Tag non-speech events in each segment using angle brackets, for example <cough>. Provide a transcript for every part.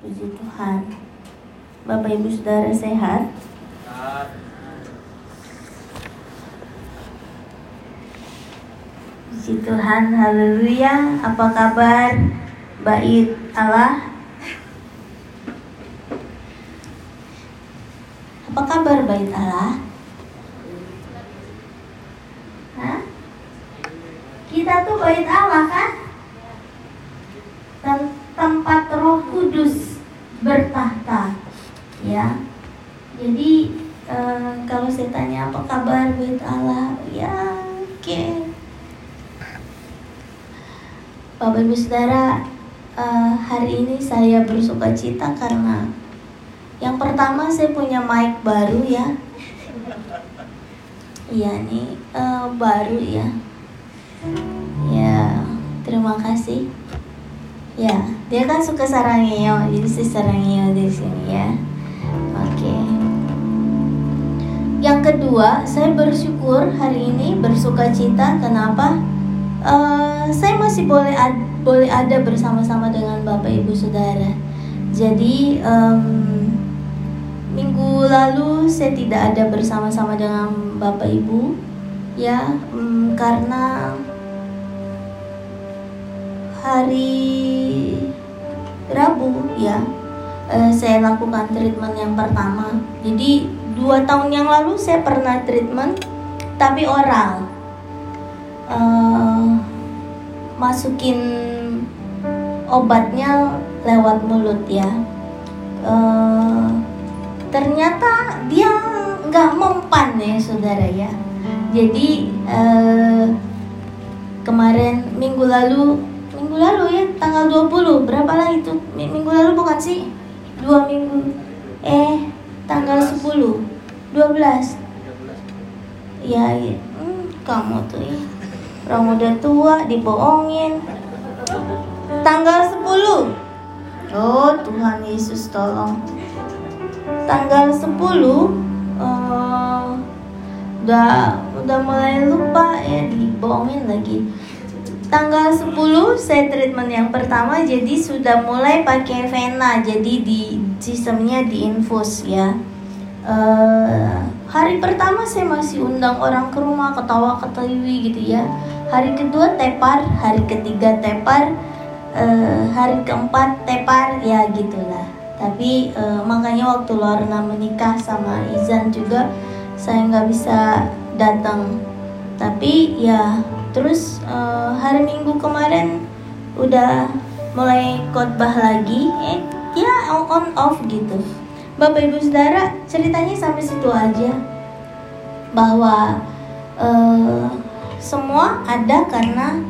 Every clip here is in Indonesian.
Puji Tuhan. Bapak Ibu Saudara sehat? Puji Tuhan, haleluya. Apa kabar? Bait Allah. Apa kabar bait Allah? Hah? Kita tuh bait Allah kan? Tem- tempat Roh Kudus bertahta. Ya. Jadi eh, kalau saya tanya apa kabar bait Allah? Ya, oke. Bapak Ibu Saudara, eh, hari ini saya bersuka cita karena yang pertama saya punya mic baru ya. Iya nih eh, baru ya. Ya, terima kasih. Ya, dia kan suka sarangeo, jadi saya sarangeo di sini ya. Oke. Yang kedua, saya bersyukur hari ini bersuka cita. Kenapa? Eh, saya masih boleh ad- boleh ada bersama-sama dengan Bapak Ibu Saudara. Jadi em, minggu lalu saya tidak ada bersama-sama dengan Bapak Ibu, ya em, karena hari Rabu ya eh, saya lakukan treatment yang pertama. Jadi dua tahun yang lalu saya pernah treatment tapi oral. Eh, masukin obatnya lewat mulut ya. Eh, ternyata dia nggak mempan ya saudara ya. Jadi eh, kemarin minggu lalu minggu lalu ya tanggal 20 berapa lah itu? Mi- minggu lalu bukan sih? Dua minggu. Eh tanggal 10 12 ya, ya. Hmm, kamu tuh ya orang udah tua dibohongin. Tanggal 10 oh Tuhan Yesus tolong. Tanggal 10 eh, udah udah mulai lupa ya dibohongin lagi. Tanggal 10 saya treatment yang pertama jadi sudah mulai pakai vena jadi di sistemnya diinfus ya. Eh, hari pertama saya masih undang orang ke rumah ketawa ketawi gitu ya hari kedua tepar hari ketiga tepar eh, hari keempat tepar ya gitulah. Tapi eh, makanya waktu Lorna menikah sama Izan juga saya nggak bisa datang. Tapi ya terus eh, hari Minggu kemarin udah mulai khotbah lagi eh ya on off gitu. Bapak Ibu Saudara ceritanya sampai situ aja. Bahwa eh, semua ada karena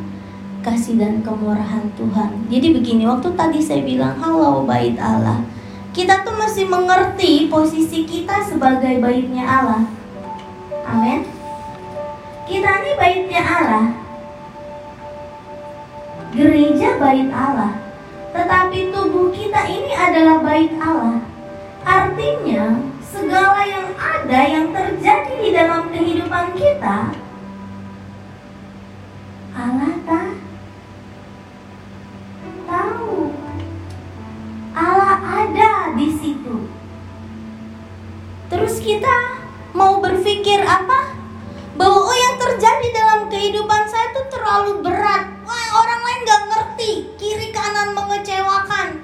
kasih dan kemurahan Tuhan. Jadi begini, waktu tadi saya bilang halo bait Allah. Kita tuh masih mengerti posisi kita sebagai baitnya Allah. Amin. Kita ini baitnya Allah. Gereja bait Allah. Tetapi tubuh kita ini adalah bait Allah. Artinya, segala yang ada yang terjadi di dalam kehidupan kita Allah tak tahu. Allah ada di situ. Terus kita mau berpikir apa? Bahwa oh yang terjadi dalam kehidupan saya itu terlalu berat. Wah orang lain gak ngerti. Kiri kanan mengecewakan.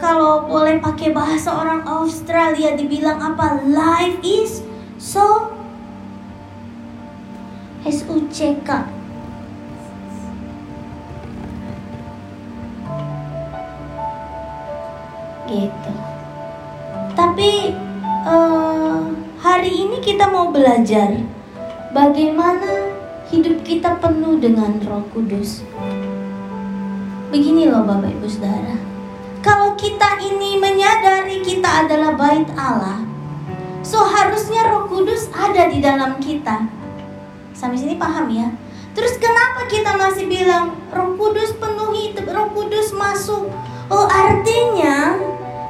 Kalau boleh pakai bahasa orang Australia dibilang apa? Life is so S-U-C-K Gitu. Tapi eh, hari ini kita mau belajar Bagaimana hidup kita penuh dengan roh kudus. Begini loh Bapak Ibu Saudara. Kalau kita ini menyadari kita adalah bait Allah So harusnya roh kudus ada di dalam kita Sampai sini paham ya? Terus kenapa kita masih bilang Roh Kudus penuhi, Roh Kudus masuk? Oh, artinya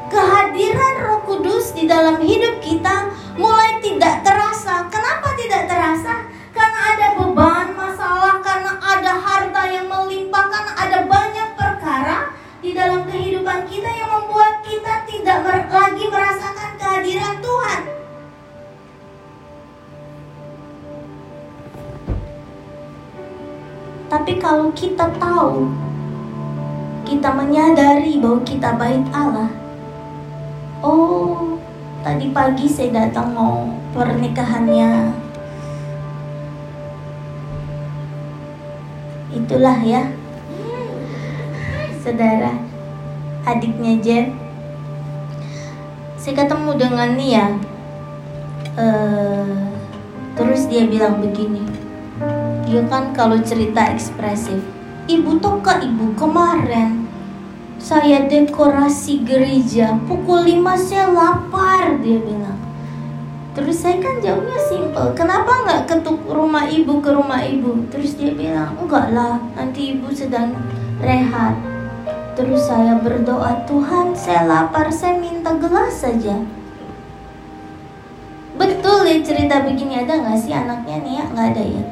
kehadiran Roh Kudus di dalam hidup kita mulai tidak terasa. Kenapa tidak terasa? Karena ada beban masalah, karena ada harta yang melimpah, karena ada banyak perkara di dalam kehidupan kita yang membuat kita tidak lagi merasakan kehadiran Tuhan. Tapi kalau kita tahu, kita menyadari bahwa kita baik Allah. Oh, tadi pagi saya datang mau pernikahannya. Itulah ya, saudara, adiknya Jen. Saya ketemu dengan Nia. Uh, terus dia bilang begini, dia kan kalau cerita ekspresif. Ibu tahu ke ibu kemarin. Saya dekorasi gereja pukul 5 saya lapar dia bilang. Terus saya kan jawabnya simple kenapa nggak ketuk rumah ibu ke rumah ibu? Terus dia bilang enggak lah nanti ibu sedang rehat. Terus saya berdoa Tuhan saya lapar saya minta gelas saja. Betul ya cerita begini ada nggak sih anaknya nih ya? Nggak ada ya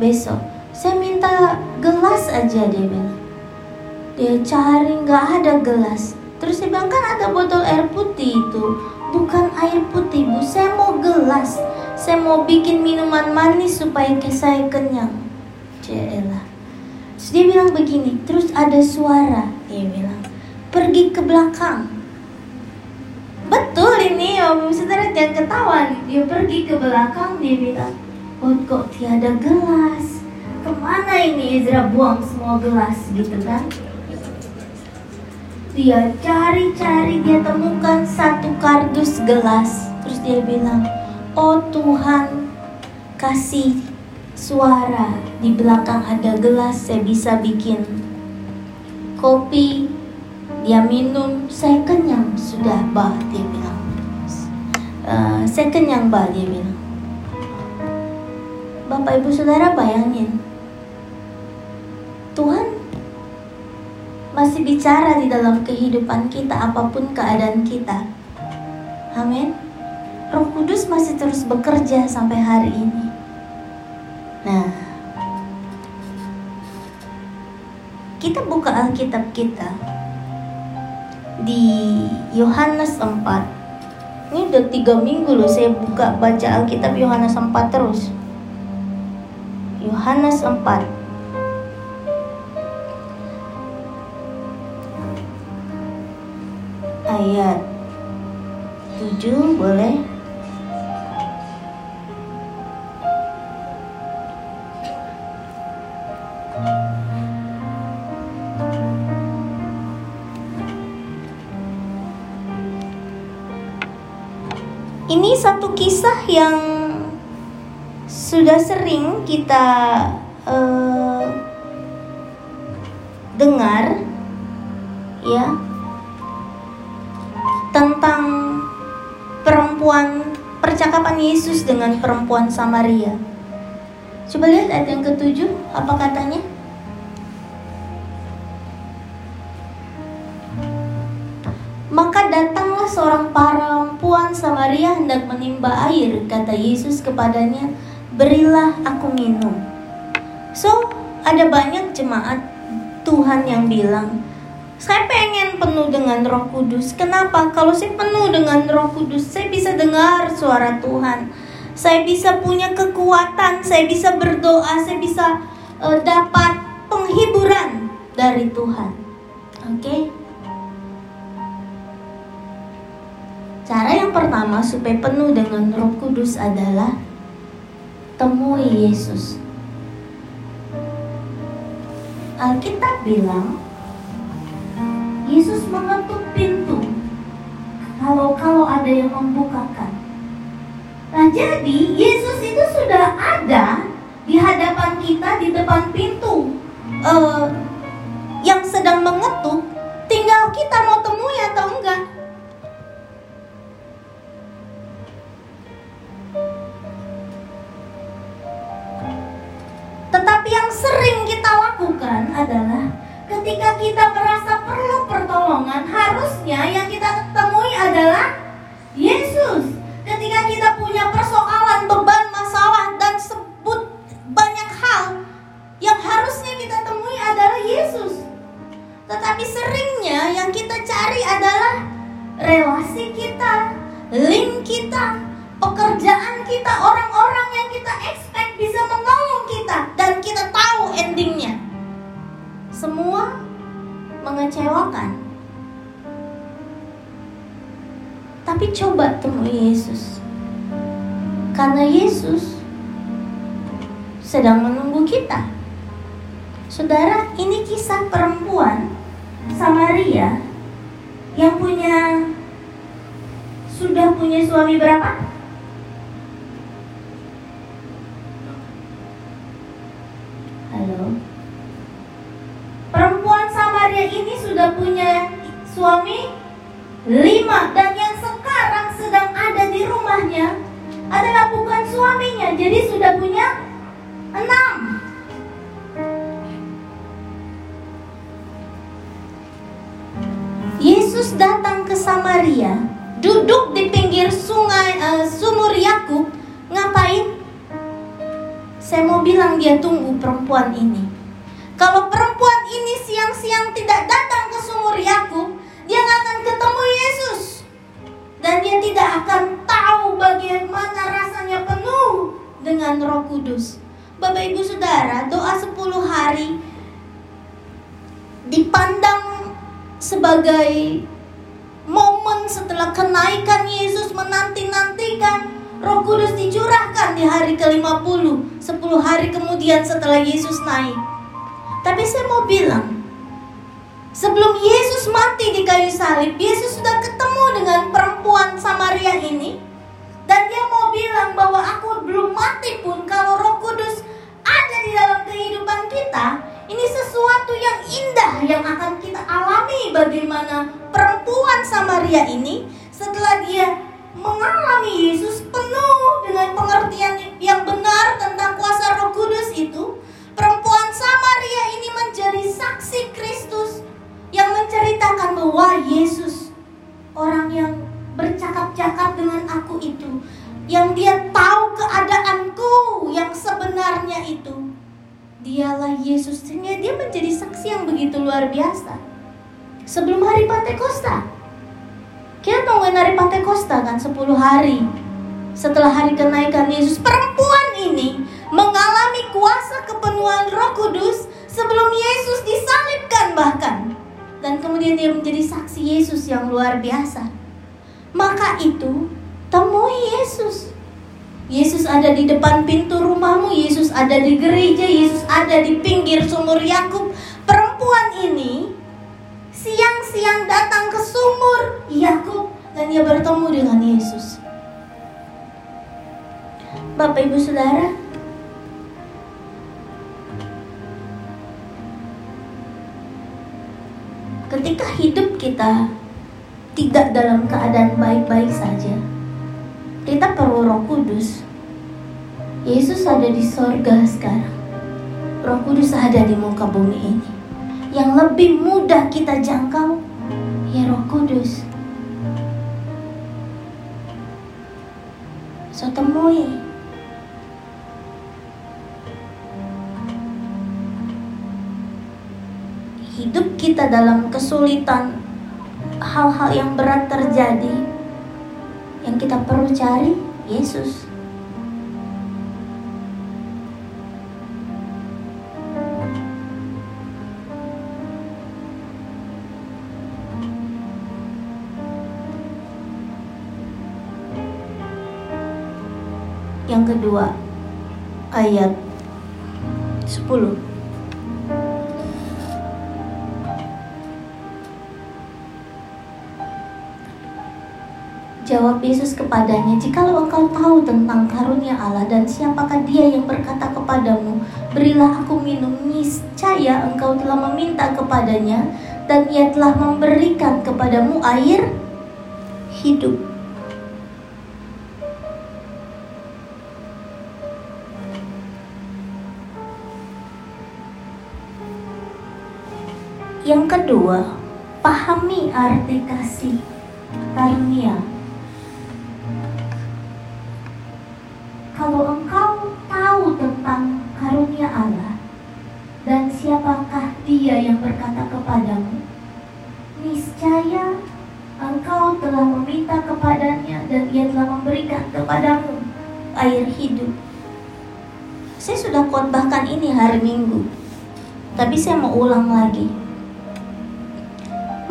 besok saya minta gelas aja dia bilang. Dia cari nggak ada gelas. Terus saya bilang kan ada botol air putih itu. Bukan air putih bu. Saya mau gelas. Saya mau bikin minuman manis supaya saya kenyang. Cela terus dia bilang begini terus ada suara dia bilang pergi ke belakang. Betul ini om saudara jangan ketawa dia pergi ke belakang dia bilang oh kok tiada gelas. Ke mana ini Ezra buang semua gelas gitu kan? Dia cari-cari dia temukan satu kardus gelas. Terus dia bilang oh Tuhan kasih suara di belakang ada gelas saya bisa bikin kopi dia minum saya kenyang. Sudah bah dia bilang. Uh, saya kenyang bah dia bilang Bapak Ibu Saudara bayangin Tuhan masih bicara di dalam kehidupan kita apa pun keadaan kita. Amin. Roh Kudus masih terus bekerja sampai hari ini. Nah, kita buka Alkitab kita di Yohanes 4. Ini udah tiga minggu loh saya buka baca Alkitab Yohanes 4 terus. Yohanes 4 ayat 7 boleh? Ini satu kisah yang sudah sering kita uh, dengar ya tentang perempuan percakapan Yesus dengan perempuan Samaria. Coba lihat ayat yang ketujuh, apa katanya? Maka datanglah seorang perempuan Samaria hendak menimba air, kata Yesus kepadanya, berilah aku minum. So, ada banyak jemaat Tuhan yang bilang, saya pengen penuh dengan Roh Kudus. Kenapa? Kalau saya penuh dengan Roh Kudus, saya bisa dengar suara Tuhan. Saya bisa punya kekuatan, saya bisa berdoa, saya bisa uh, dapat penghiburan dari Tuhan. Oke? Okay? Cara yang pertama supaya penuh dengan Roh Kudus adalah temui Yesus. Alkitab bilang Yesus mengetuk pintu kalau kalau ada yang membukakan. Nah jadi Yesus itu sudah ada di hadapan kita di depan pintu uh, yang sedang mengetuk. Tinggal kita mau adalah ketika kita merasa perlu pertolongan, harusnya yang kita temui adalah Yesus. Ketika kita punya persoalan, beban, masalah, dan sebut banyak hal, yang harusnya kita temui adalah Yesus. Tetapi sering endingnya yang kita cari adalah relasi kita, link kita, pekerjaan kita, orang-orang yang kita expect bisa menolong kita dan kita tahu endingnya. Semua mengecewakan. Tapi coba temui Yesus. Karena Yesus sedang menunggu kita. Saudara, ini kisah perempuan Samaria yang punya sudah punya suami berapa? Halo. Suami lima dan yang sekarang sedang ada di rumahnya adalah bukan suaminya, jadi sudah punya enam. Yesus datang ke Samaria, duduk di pinggir sungai uh, sumur Yakub, ngapain? Saya mau bilang dia tunggu perempuan ini. Kalau dengan roh kudus. Bapak ibu saudara, doa 10 hari dipandang sebagai momen setelah kenaikan Yesus menanti-nantikan Roh Kudus dicurahkan di hari ke-50 10 hari kemudian setelah Yesus naik Tapi saya mau bilang Sebelum Yesus mati di kayu salib Yesus sudah ketemu dengan perempuan Samaria ini Dan dia bilang bahwa aku belum mati pun Kalau Roh Kudus ada di dalam kehidupan kita ini sesuatu yang indah yang akan kita alami bagaimana perempuan Samaria ini setelah dia mengalami Yesus penuh dengan pengertian yang benar tentang kuasa Roh Kudus itu, perempuan Samaria ini menjadi saksi Kristus yang menceritakan bahwa Yesus orang yang bercakap-cakap dengan aku itu, yang dia tahu keadaanku yang sebenarnya itu dialah Yesus. Sehingga dia menjadi saksi yang begitu luar biasa. Sebelum hari Pantekosta. Kita tungguin hari Pantekosta kan 10 hari. Setelah hari kenaikan Yesus perempuan ini mengalami kuasa kepenuhan roh kudus sebelum Yesus disalibkan bahkan. Dan kemudian dia menjadi saksi Yesus yang luar biasa. Maka itu temui Yesus Yesus ada di depan pintu rumahmu, Yesus ada di gereja, Yesus ada di pinggir sumur Yakub. Perempuan ini siang-siang datang ke sumur Yakub dan dia bertemu dengan Yesus. Bapak Ibu Saudara, ketika hidup kita tidak dalam keadaan baik-baik saja, kita perlu Roh Kudus. Yesus ada di sorga sekarang. Roh Kudus ada di muka bumi ini. Yang lebih mudah kita jangkau, ya Roh Kudus. So temui. Hidup kita dalam kesulitan, hal-hal yang berat terjadi, yang kita perlu cari Yesus. Yang kedua, ayat 10. Jawab Yesus kepadanya, "Jikalau engkau tahu tentang karunia Allah dan siapakah Dia yang berkata kepadamu, berilah aku minum, niscaya engkau telah meminta kepadanya dan Ia telah memberikan kepadamu air hidup." Yang kedua, pahami arti kasih karunia. Ini hari Minggu, tapi saya mau ulang lagi.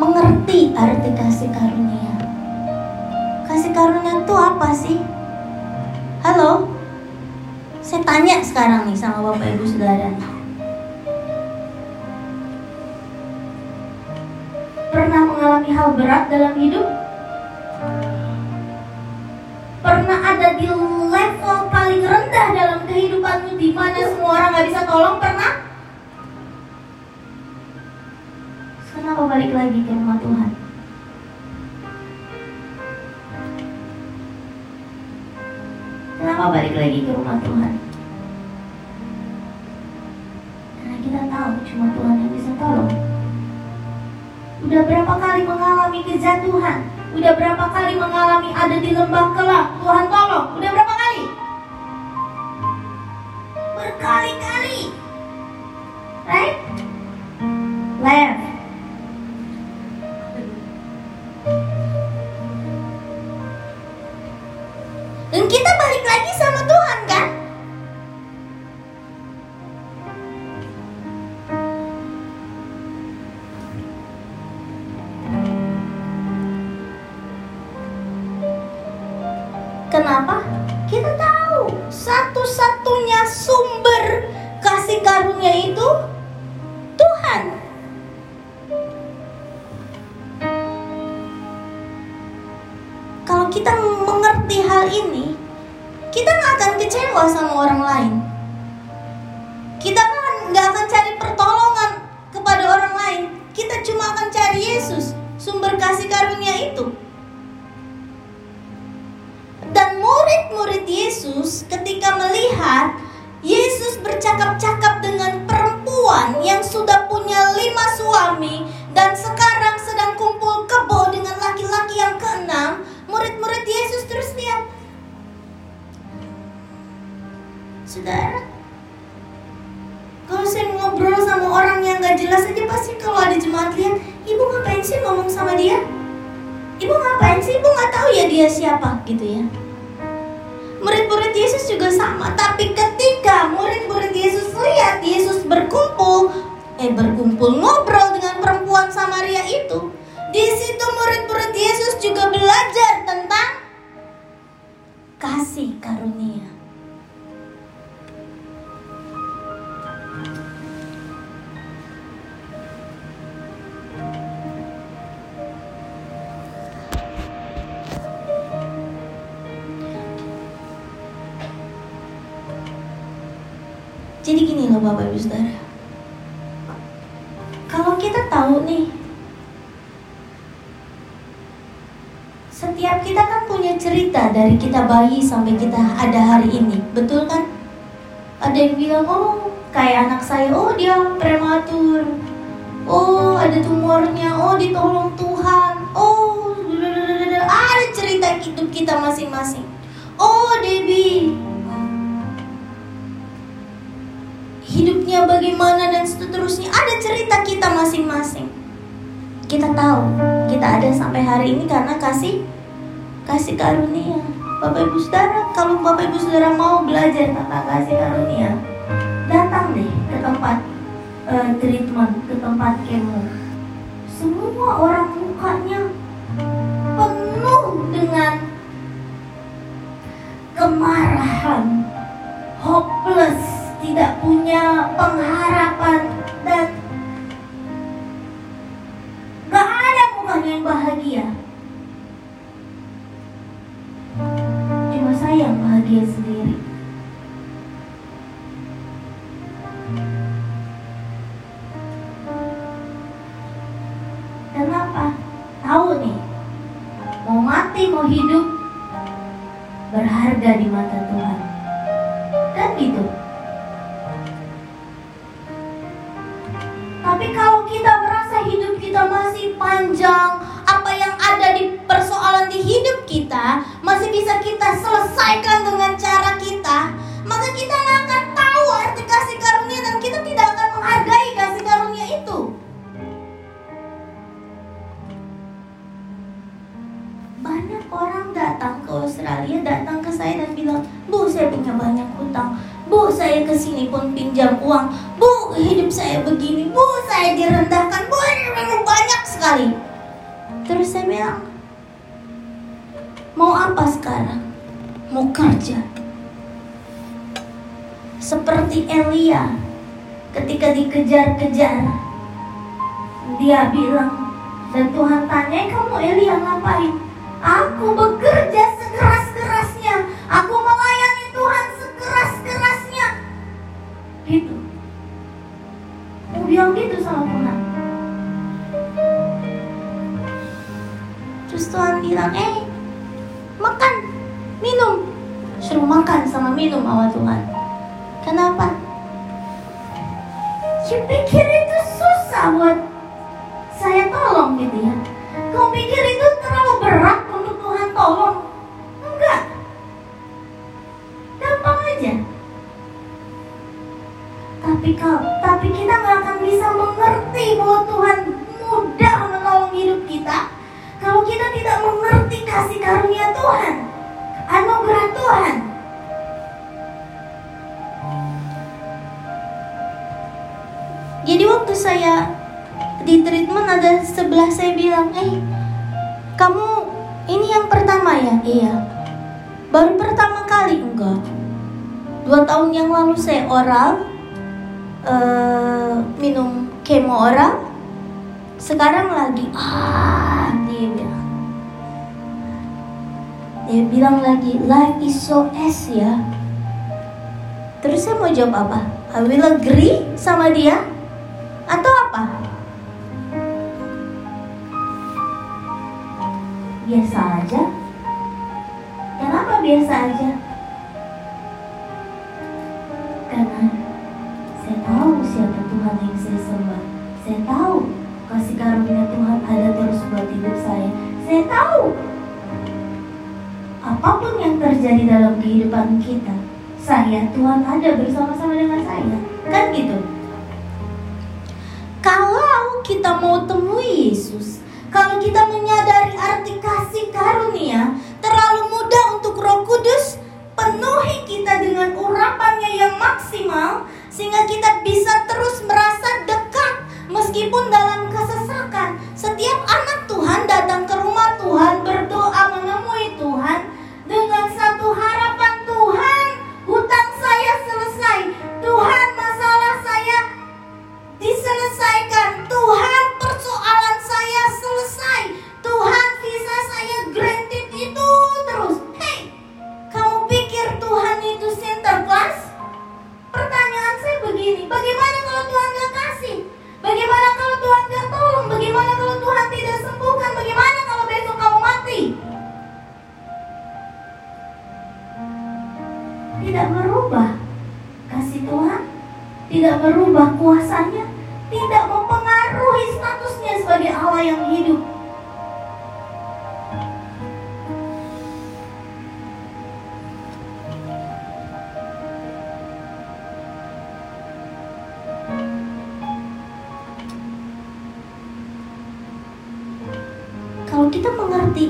Mengerti arti kasih karunia. Kasih karunia itu apa sih? Halo? Saya tanya sekarang nih sama Bapak Ibu Saudara. Pernah mengalami hal berat dalam hidup? Pernah ada di level rendah dalam kehidupanmu di mana semua orang gak bisa tolong? Pernah? Kenapa balik lagi ke rumah Tuhan? Kenapa balik lagi ke rumah Tuhan? Karena kita tahu cuma Tuhan yang bisa tolong. Udah berapa kali mengalami kejatuhan? Udah berapa kali mengalami ada di lembah kelak? Tuhan tolong. Udah Yesus, sumber kasih karunia itu. Dan murid-murid Yesus ketika melihat Yesus bercakap-cakap dengan perempuan yang sudah punya lima suami dan sekarang sedang kumpul kebo dengan laki-laki yang keenam, murid-murid Yesus terus lihat. Saudara, kalau saya ngobrol sama orang yang gak jelas aja pasti kalau ada jemaat lihat, ibu ngapain sih ngomong sama dia? Ibu ngapain sih? Ibu nggak tahu ya dia siapa gitu ya. Murid-murid Yesus juga sama, tapi ketika murid-murid Yesus lihat Yesus berkumpul, eh berkumpul ngobrol dengan perempuan Samaria itu, di situ murid-murid Yesus juga belajar tentang kasih karunia. Loh Bapak Ibu Saudara. Kalau kita tahu nih Setiap kita kan punya cerita dari kita bayi sampai kita ada hari ini, betul kan? Ada yang bilang, oh kayak anak saya, oh dia prematur, oh ada tumornya, oh ditolong Tuhan, oh ada cerita hidup kita masing-masing. Seterusnya ada cerita kita masing-masing. Kita tahu kita ada sampai hari ini karena kasih kasih karunia. Bapak Ibu Saudara kalau Bapak Ibu Saudara mau belajar tentang kasih karunia datang deh ke tempat uh, treatment ke tempat kemo. Semua orang mukanya penuh dengan kemarahan hopeless tidak punya pengharapan dan gak ada mukanya yang bahagia. Datang ke saya dan bilang bu saya punya banyak hutang. Bu saya ke sini pun pinjam uang. Bu hidup saya begini. Bu saya direndahkan. Bu banyak sekali. Terus saya bilang mau apa sekarang? Mau kerja. Seperti Elia ketika dikejar-kejar dia bilang dan Tuhan tanya kamu Elia ngapain? Aku bekerja sekeras-kerasnya. Bilang gitu sama Tuhan. Terus Tuhan bilang, eh makan, minum. Suruh makan sama minum sama Tuhan. Kenapa? You pikir itu susah buat saya tolong gitu ya. Kau pikir itu tapi kau tapi kita nggak akan bisa mengerti bahwa Tuhan mudah menolong hidup kita kalau kita tidak mengerti kasih karunia Tuhan anugerah Tuhan jadi waktu saya di treatment ada sebelah saya bilang eh kamu ini yang pertama ya? Iya. Baru pertama kali enggak. Dua tahun yang lalu saya oral uh, minum kemo oral. Sekarang lagi ah dia bilang. Dia bilang lagi life is so s ya. Terus saya mau jawab apa? I will agree sama dia atau apa? biasa aja? Kenapa biasa aja? Kita, saya Tuhan ada bersama-sama dengan saya. Kan gitu. Kalau kita mau temui Yesus, kalau kita menyadari arti kasih karunia, terlalu mudah untuk Roh Kudus penuhi kita dengan urapannya yang maksimal sehingga kita bisa terus merasa dekat meskipun dalam kesesakan. Setiap anak Tuhan datang ke Tuhan gak kasih? Bagaimana kalau Tuhan gak tolong? Bagaimana kalau Tuhan tidak sembuhkan? Bagaimana kalau besok kamu mati? Tidak berubah kasih Tuhan, tidak berubah kuasanya, tidak mempengaruhi statusnya sebagai Allah yang hidup.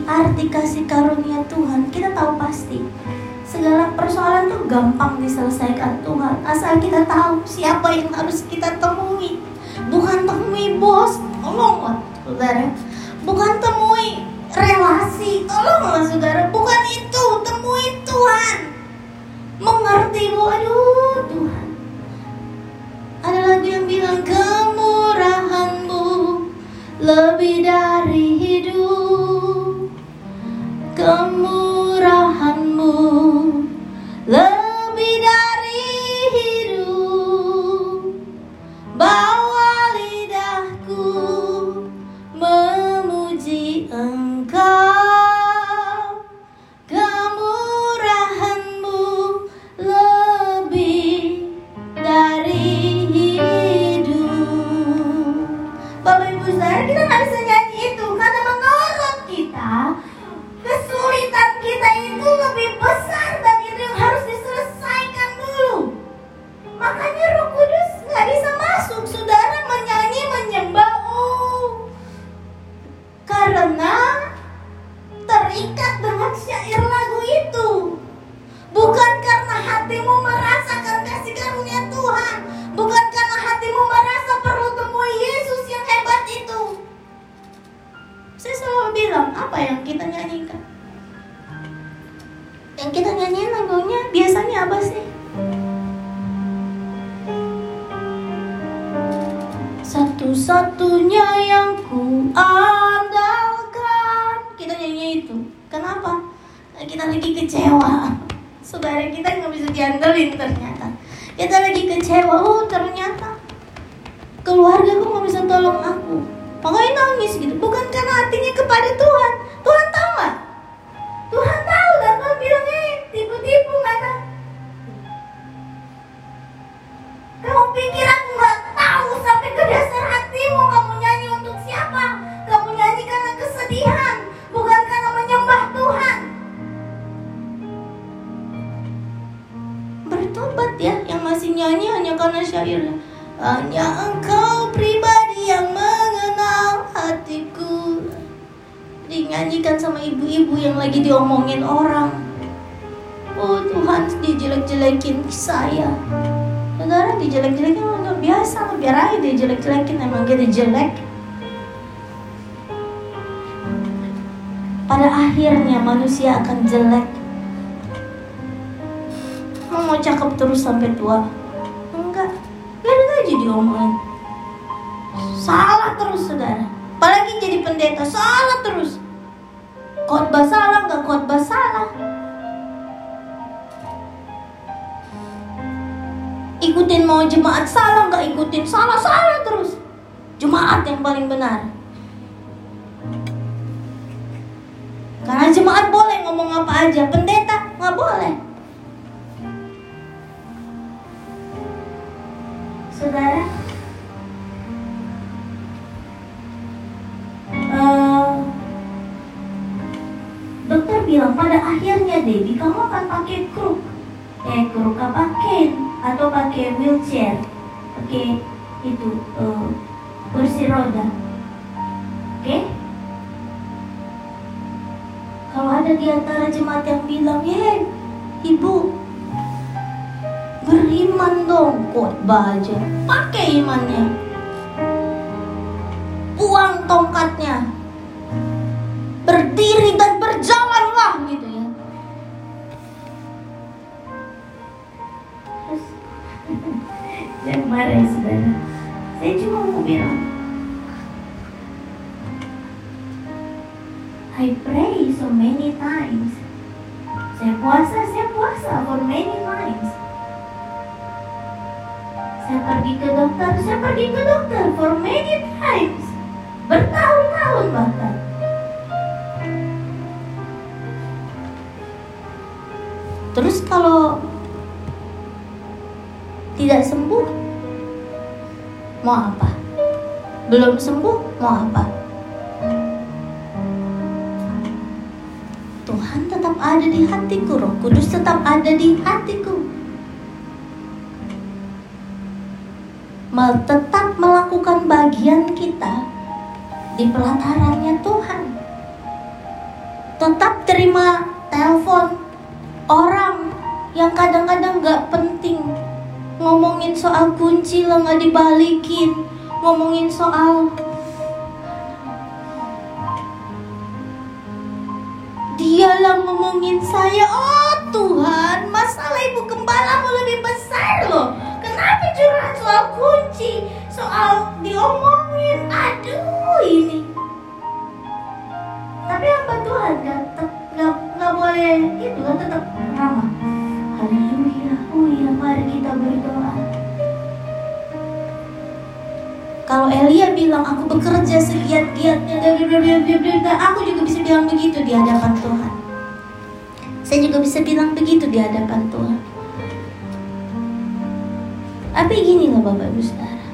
Arti kasih karunia Tuhan, kita tahu pasti. Segala persoalan tuh gampang diselesaikan Tuhan. Asal kita tahu siapa yang harus kita temui. Bukan temui bos tolonglah saudara. Bukan temui relasi tolonglah saudara. Bukan itu temui Tuhan. Mengerti bahwa aduh Tuhan. Ada lagu yang bilang kemurahanmu lebih Kita nggak bisa nyanyi itu karena menurut kita kesulitan kita itu lebih besar Dinyanyikan sama ibu-ibu yang lagi diomongin orang. Oh Tuhan, dijelek-jelekin saya. Saudara dijelek-jelekin luar biasa, biar aja dijelek-jelekin emang kita jelek. Pada akhirnya manusia akan jelek. Mau mau cakep terus sampai tua? Enggak, biarin aja diomongin. Salah terus saudara. Apalagi jadi pendeta, salah terus. Khotbah salah, nggak khotbah salah. ikutin mau jemaat salah nggak ikutin salah salah terus. Jemaat yang paling benar. Karena jemaat boleh ngomong apa aja pendeta nggak boleh. Saudara Debbie kamu akan pakai kruk. Eh kruk apa? Cane. Atau pakai wheelchair. Pakai itu uh, kursi roda. Oke? Okay? kalau ada di antara jemaat yang bilang ye ibu beriman dong khotbah aja pakai imannya. Buang tongkatnya. Berdiri dan ya Saya cuma mau bilang I pray so many times. Saya puasa, saya puasa for many times. Saya pergi ke dokter, saya pergi ke dokter for many times. Bertahun-tahun bahkan. Terus kalau tidak sembuh mau apa? Belum sembuh? Mau apa? Tuhan tetap ada di hatiku Roh Kudus tetap ada di hatiku. Mal tetap melakukan bagian kita di pelatarannya Tuhan. Tetap terima telepon orang yang kadang-kadang gak penting ngomongin soal kunci lah nggak dibalikin. Ngomongin soal dialah ngomongin saya. Oh Tuhan masalah ibu gembala mau lebih besar loh. Kenapa curhat soal kunci? Soal diomongin. Aduh ini. Tapi apa Tuhan? Nggak nggak nggak boleh itu kan tetap ramah Elia bilang aku bekerja segiat-giatnya aku juga bisa bilang begitu di hadapan Tuhan. Saya juga bisa bilang begitu di hadapan Tuhan. Tapi gini loh Bapak Ibu Saudara.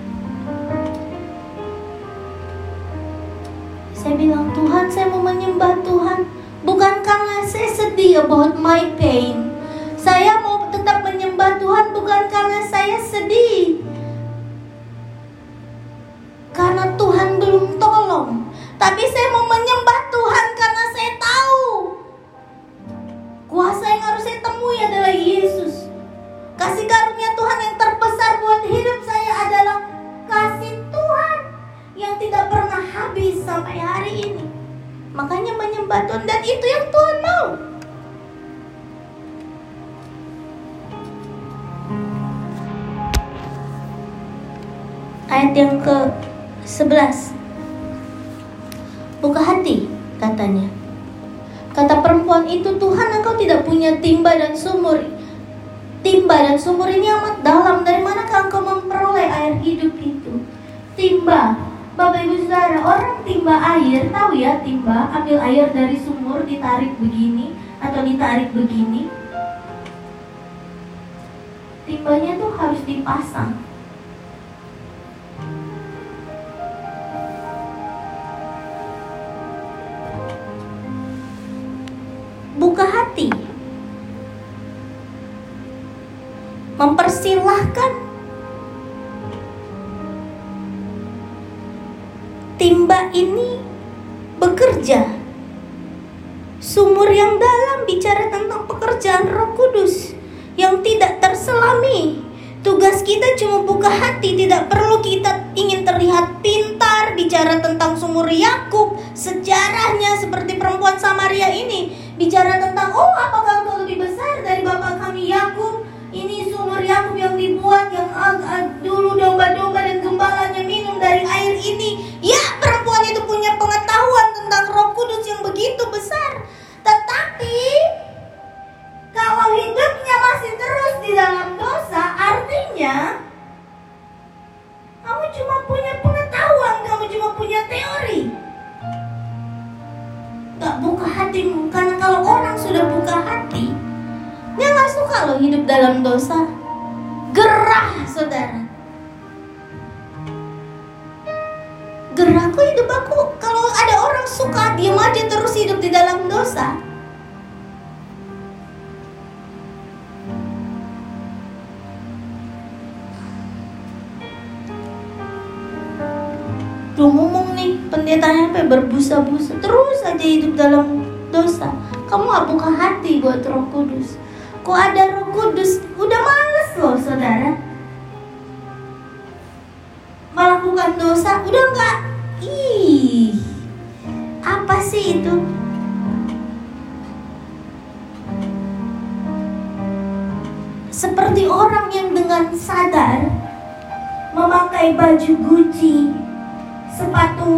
Saya bilang Tuhan saya mau menyembah Tuhan bukan karena saya sedih about my pain saya mau tetap menyembah Tuhan bukan karena saya sedih. tapi saya mau menyembah Tuhan karena saya tahu kuasa yang harus saya temui adalah Yesus. Kasih karunia Tuhan yang terbesar buat hidup saya adalah kasih Tuhan yang tidak pernah habis sampai hari ini. Makanya menyembah Tuhan dan itu yang Tuhan mau. Ayat yang ke 11 Buka hati katanya. Kata perempuan itu Tuhan engkau tidak punya timba dan sumur. Timba dan sumur ini amat dalam. Dari manakah engkau memperoleh air hidup itu? Timba. Bapak ibu saudara orang timba air Tahu ya timba? Ambil air dari sumur Ditarik begini Atau ditarik begini? Timbanya tuh harus dipasang Mempersilahkan timba ini bekerja. Sumur yang dalam bicara tentang pekerjaan Roh Kudus yang tidak terselami. Tugas kita cuma buka hati, tidak perlu kita ingin terlihat pintar bicara tentang sumur Yakub, sejarahnya seperti perempuan Samaria ini bicara tentang oh apakah engkau lebih besar dari bapak kami Yakub dibuat yang dulu domba-domba dan gembalanya minum dari air ini. Ya perempuan itu punya pengetahuan tentang Roh Kudus yang begitu besar. Tetapi kalau hidupnya masih terus di dalam dosa artinya kamu cuma punya pengetahuan kamu cuma punya teori. Gak buka hatimu karena kalau orang sudah buka hati dia nggak suka loh hidup dalam dosa gerah saudara gerah kok hidup aku kalau ada orang suka diam aja terus hidup di dalam dosa Lu ngomong nih pendetanya sampai berbusa-busa terus aja hidup dalam dosa. Kamu gak buka hati buat Roh Kudus. Kok ada Roh Kudus? Udah males loh, saudara. Dosa udah nggak. Ih, apa sih itu? Seperti orang yang dengan sadar memakai baju Gucci, sepatu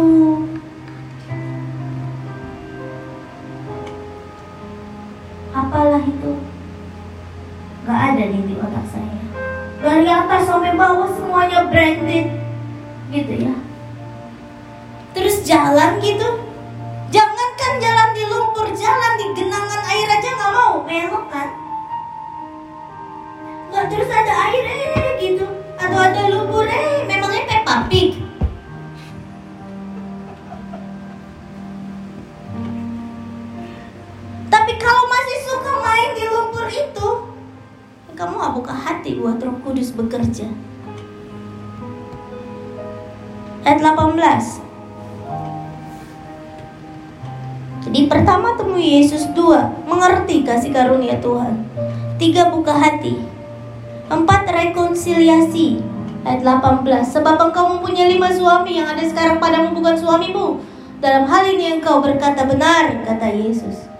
Ayat 18 Sebab engkau mempunyai lima suami Yang ada sekarang padamu bukan suamimu. Dalam hal ini engkau berkata benar Kata Yesus.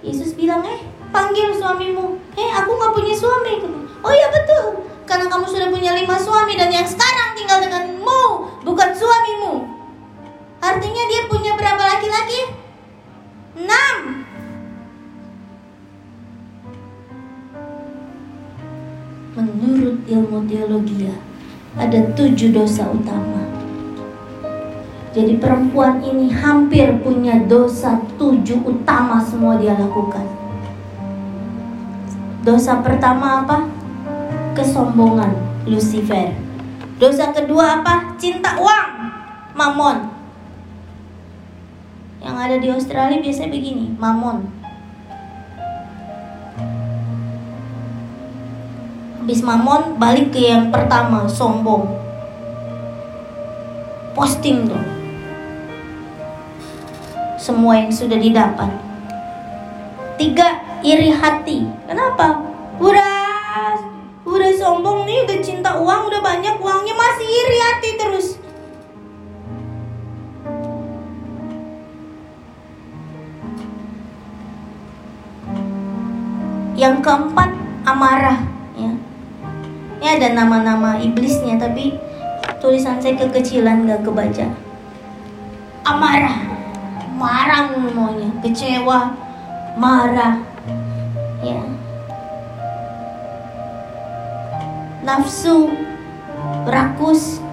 Yesus bilang eh panggil suamimu. Eh aku nggak punya suami. Oh ya betul. Karena kamu sudah punya lima suami dan yang sekarang tinggal denganmu bukan suamimu. Artinya dia punya berapa laki-laki? Enam menurut ilmu teologi ada tujuh dosa utama jadi perempuan ini hampir punya dosa tujuh utama semua dia lakukan Dosa pertama apa? Kesombongan, Lucifer. Dosa kedua apa? Cinta uang, mamon. Yang ada di Australia biasanya begini, mamon. habis balik ke yang pertama sombong. Posting dong. Semua yang sudah didapat. Tiga iri hati. Kenapa? Udah udah sombong nih udah cinta uang udah banyak uangnya masih iri hati terus. Yang keempat amarah. Ini ada nama-nama iblisnya tapi tulisan saya kekecilan gak kebaca. Amarah, marah semuanya, kecewa, marah, ya. Nafsu, rakus,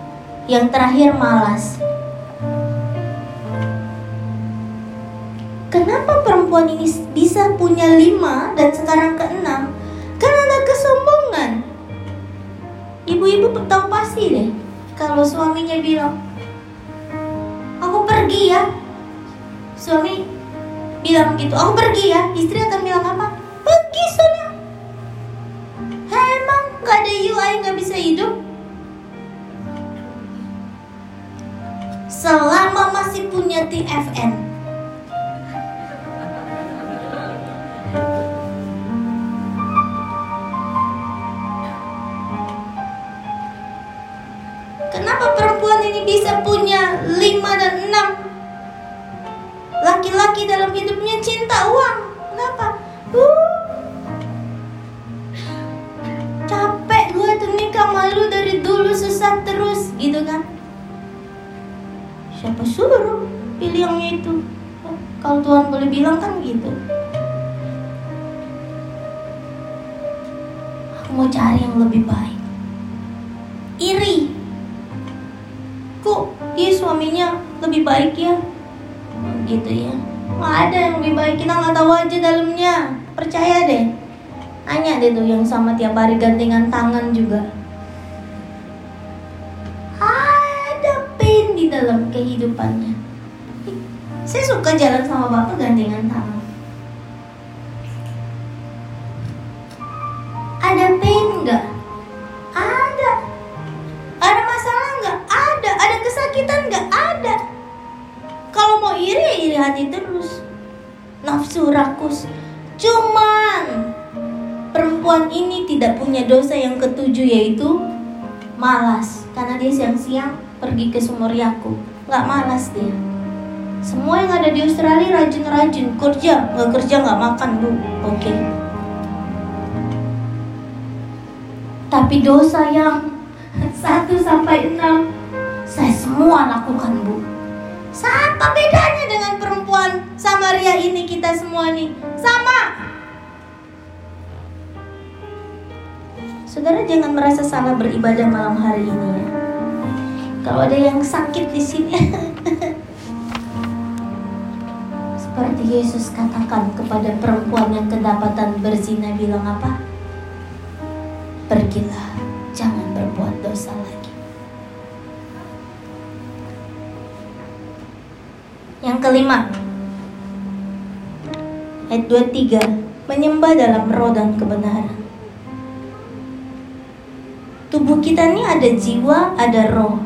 yang terakhir malas. Kenapa perempuan ini bisa punya lima dan sekarang keenam? Ibu-ibu tahu pasti deh kalau suaminya bilang, aku pergi ya. Suami bilang gitu, aku pergi ya. Istri akan bilang apa? Pergi sana. emang gak ada you, I gak bisa hidup. Selama masih punya TFN, hidupnya cinta uang. Kenapa? Uh, capek gue tuh nikah malu dari dulu susah terus gitu kan? Siapa suruh pilih yang itu? Kalau Tuhan boleh bilang kan gitu. Aku mau cari yang lebih baik. Iri. Kok dia suaminya lebih baik ya? Gitu ya nggak ada yang lebih baik kita nggak tahu aja dalamnya. Percaya deh. Nanya deh tuh yang sama tiap hari gantengan tangan juga. Ada pain di dalam kehidupannya. Saya suka jalan sama bapak gantengan tangan dosa yang ketujuh yaitu malas. Karena dia siang-siang pergi ke sumur Yakub. Nggak malas dia. Semua yang ada di Australia rajin-rajin kerja, nggak kerja nggak makan bu. Oke. Okay. Tapi dosa yang <laughs> 1 sampai 6 saya semua lakukan bu apa bedanya dengan perempuan Samaria ini kita semua nih sama Saudara jangan merasa salah beribadah malam hari ini ya. Kalau ada yang sakit di sini, <laughs> seperti Yesus katakan kepada perempuan yang kedapatan berzina bilang apa? Pergilah jangan berbuat dosa lagi. Yang kelima, ayat 23, menyembah dalam roh dan kebenaran. Tubuh kita ini ada jiwa, ada roh.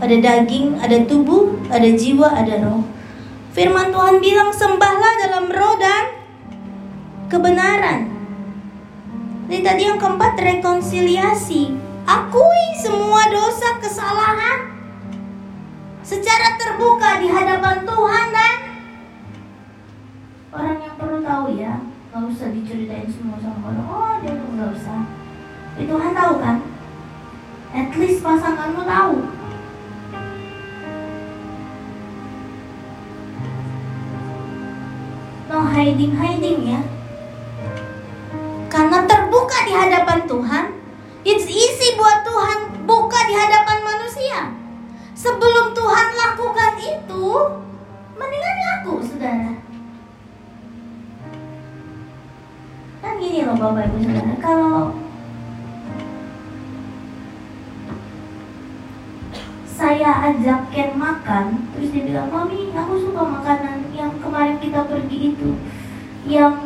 Ada daging, ada tubuh, ada jiwa, ada roh. Firman Tuhan bilang sembahlah dalam roh dan kebenaran. Jadi tadi yang keempat rekonsiliasi. Akui semua dosa kesalahan secara terbuka di hadapan Tuhan dan orang yang perlu tahu ya, nggak usah diceritain semua sama orang. Oh dia nggak usah. Itu Tuhan tahu kan? At least pasanganmu tahu. No hiding hiding ya. Karena terbuka di hadapan Tuhan, it's easy buat Tuhan buka di hadapan manusia. Sebelum Tuhan lakukan itu, mendingan aku, saudara. Kan gini loh Bapak Ibu Saudara, kalau saya ajak Ken makan, terus dia bilang, Mami, aku suka makanan yang kemarin kita pergi itu, yang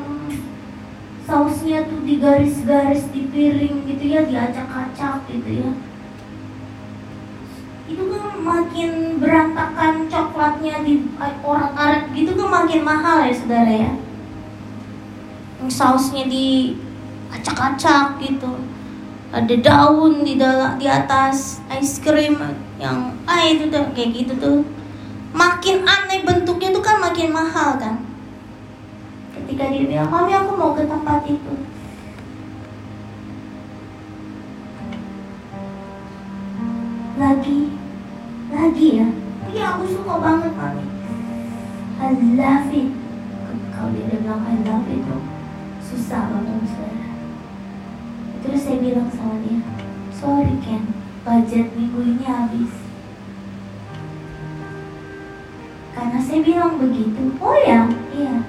sausnya tuh digaris-garis di piring gitu ya diacak-acak gitu ya. Itu kan makin berantakan coklatnya di orang aret gitu kan makin mahal ya saudara ya. Sausnya di acak-acak gitu ada daun di dalam di atas ice cream yang ah itu tuh kayak gitu tuh. Makin aneh bentuknya tuh kan makin mahal kan. Ketika dia bilang mami aku mau ke tempat itu. Lagi lagi ya. Iya aku suka banget mami. I love it. Kalau dia bilang I love it tuh susah banget saya terus saya bilang sama dia sorry Ken budget minggu ini habis. Karena saya bilang begitu oh ya iya.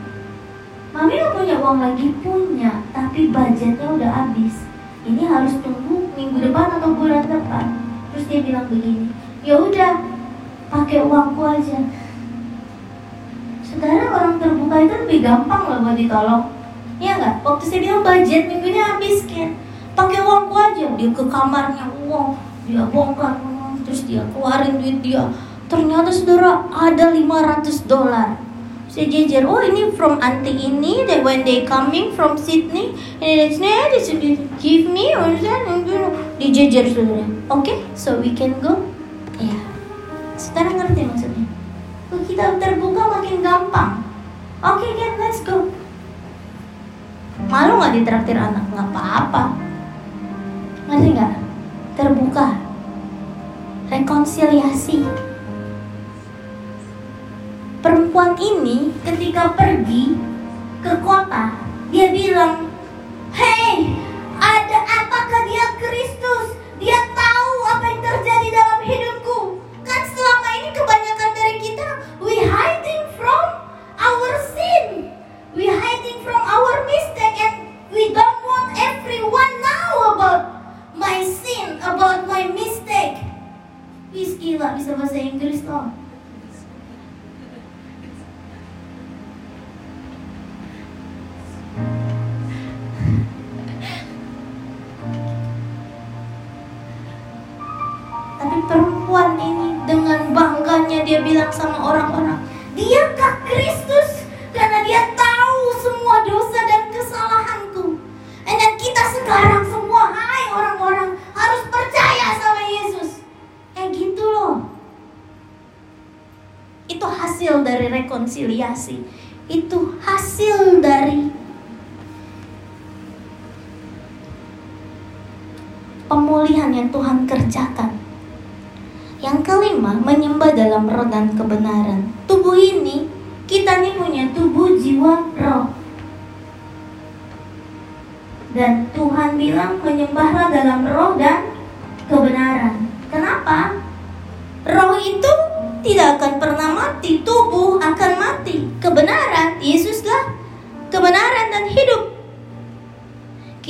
Mami gak punya uang lagi punya tapi budgetnya udah habis. Ini harus tunggu minggu depan atau bulan depan. Terus dia bilang begini ya udah pakai uangku aja. Saudara orang terbuka itu lebih gampang loh buat ditolong. Ya nggak? Waktu saya bilang budget minggu ini habis kan pakai uangku aja dia ke kamarnya uang dia bongkar terus dia keluarin duit dia. Ternyata saudara ada 500 dolar. Saya jejer oh ini from auntie ini that when they coming from Sydney and it's nah this give me or dijejer saudara. Oke okay, so we can go? Ya. Yeah. saudara ngerti maksudnya? Kalau kita terbuka makin gampang. Oke okay, kan let's go. Malu nggak ditraktir anak? Nggak apa-apa ngerti nggak? Terbuka. Rekonsiliasi. Perempuan ini ketika pergi ke kota, dia bilang,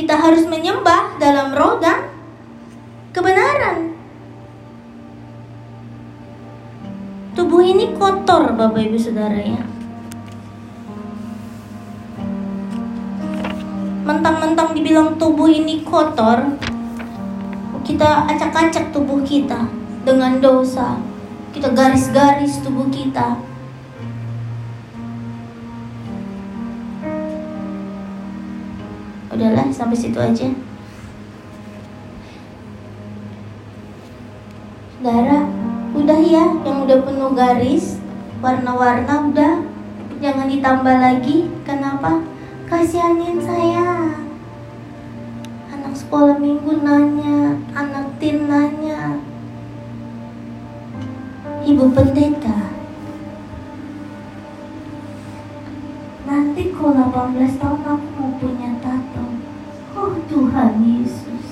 Kita harus menyembah dalam roh dan kebenaran. Tubuh ini kotor Bapak Ibu Saudara ya. Mentang-mentang dibilang tubuh ini kotor Kita acak-acak tubuh kita Dengan dosa. Kita garis-garis tubuh kita sampai situ aja. Saudara udah ya yang udah penuh garis warna-warna udah. Jangan ditambah lagi kenapa? Kasihanin saya. Anak sekolah minggu nanya anak tin nanya. Ibu pendeta. Nanti kalau 18 tahun aku mau punya tato oh Tuhan Yesus.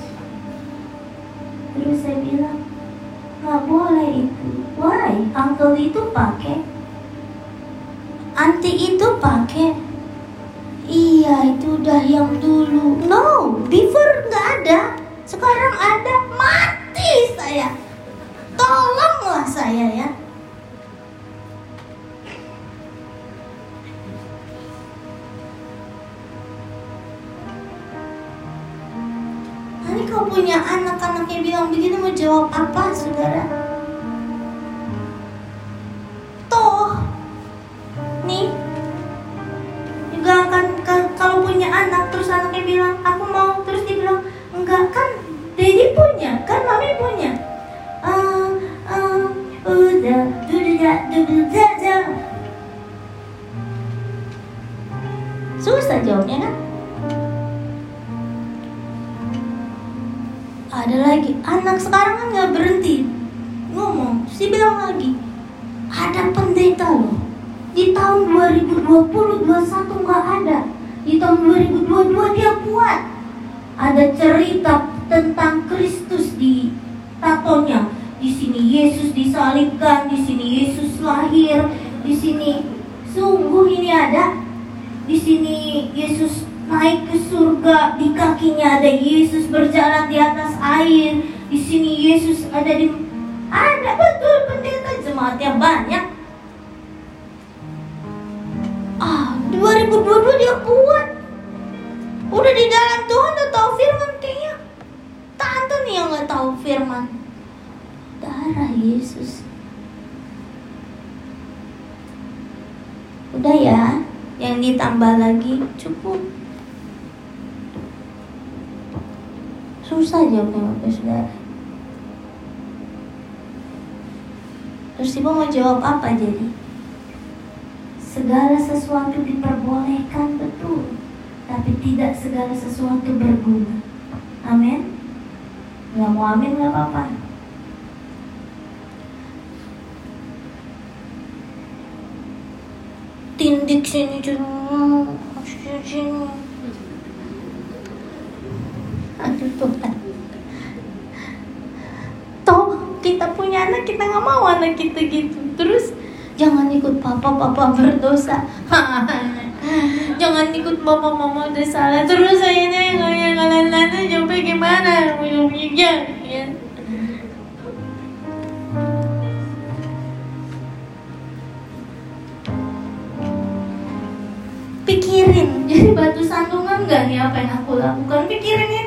Terus saya bilang nggak boleh itu. Why? Uncle itu pakai. Anti itu pakai. Iya itu udah yang dulu. No before nggak ada. Sekarang ada. Mati saya. Tolonglah saya ya kau punya anak-anaknya bilang begitu mau jawab apa saudara? Susah jawabnya Bapak Saudara terus ibu mau jawab apa jadi? Segala sesuatu diperbolehkan betul. Tapi tidak segala sesuatu berguna. Amin? Nggak mau amin nggak apa-apa. Tindik sini sini aduh Tuhan toh kita punya anak kita nggak mau anak kita gitu. Terus jangan ikut papa papa berdosa. <laughs> Jangan ikut mama mama udah salah. Terus saya nih kayak kalian nanti coba gimana ya. Pikirin. Jadi batu sandungan gak nih apa yang aku lakukan? Pikirin itu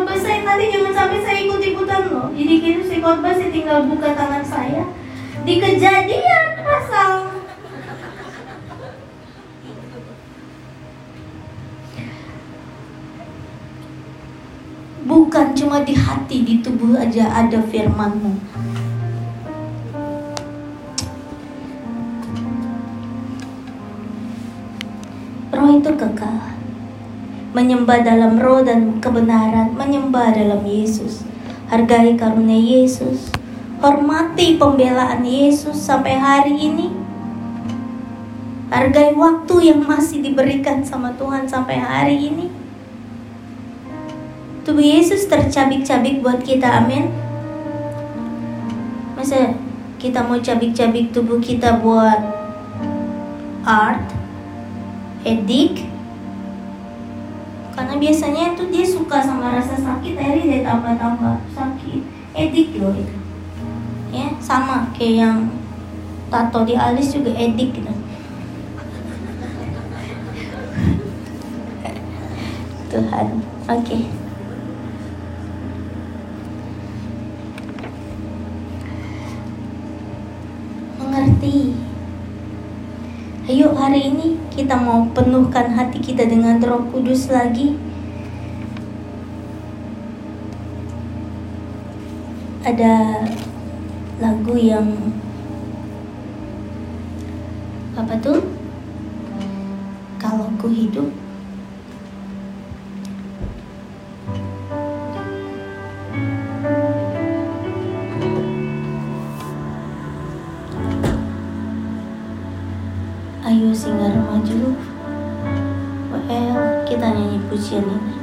khotbah saya nanti jangan sampai saya ikut ikutan loh. Jadi gitu saya khotbah saya tinggal buka tangan saya. Di kejadian pasal. Bukan cuma di hati di tubuh aja ada firmanmu menyembah dalam roh dan kebenaran menyembah dalam Yesus. Hargai karunia Yesus. Hormati pembelaan Yesus sampai hari ini. Hargai waktu yang masih diberikan sama Tuhan sampai hari ini. Tubuh Yesus tercabik-cabik buat kita amin. Masa kita mau cabik-cabik tubuh kita buat art edik karena biasanya itu dia suka sama rasa sakit akhirnya dia tambah-tambah sakit. Edik loh itu. Ya sama kayak yang tato di alis juga edik gitu. <laughs> Tuhan oke. Okay. mengerti Ayo hari ini kita mau penuhkan hati kita dengan roh kudus lagi Ada lagu yang Apa tuh? Kalau ku hidup Singa remaja Well, kita nyanyi pujian ini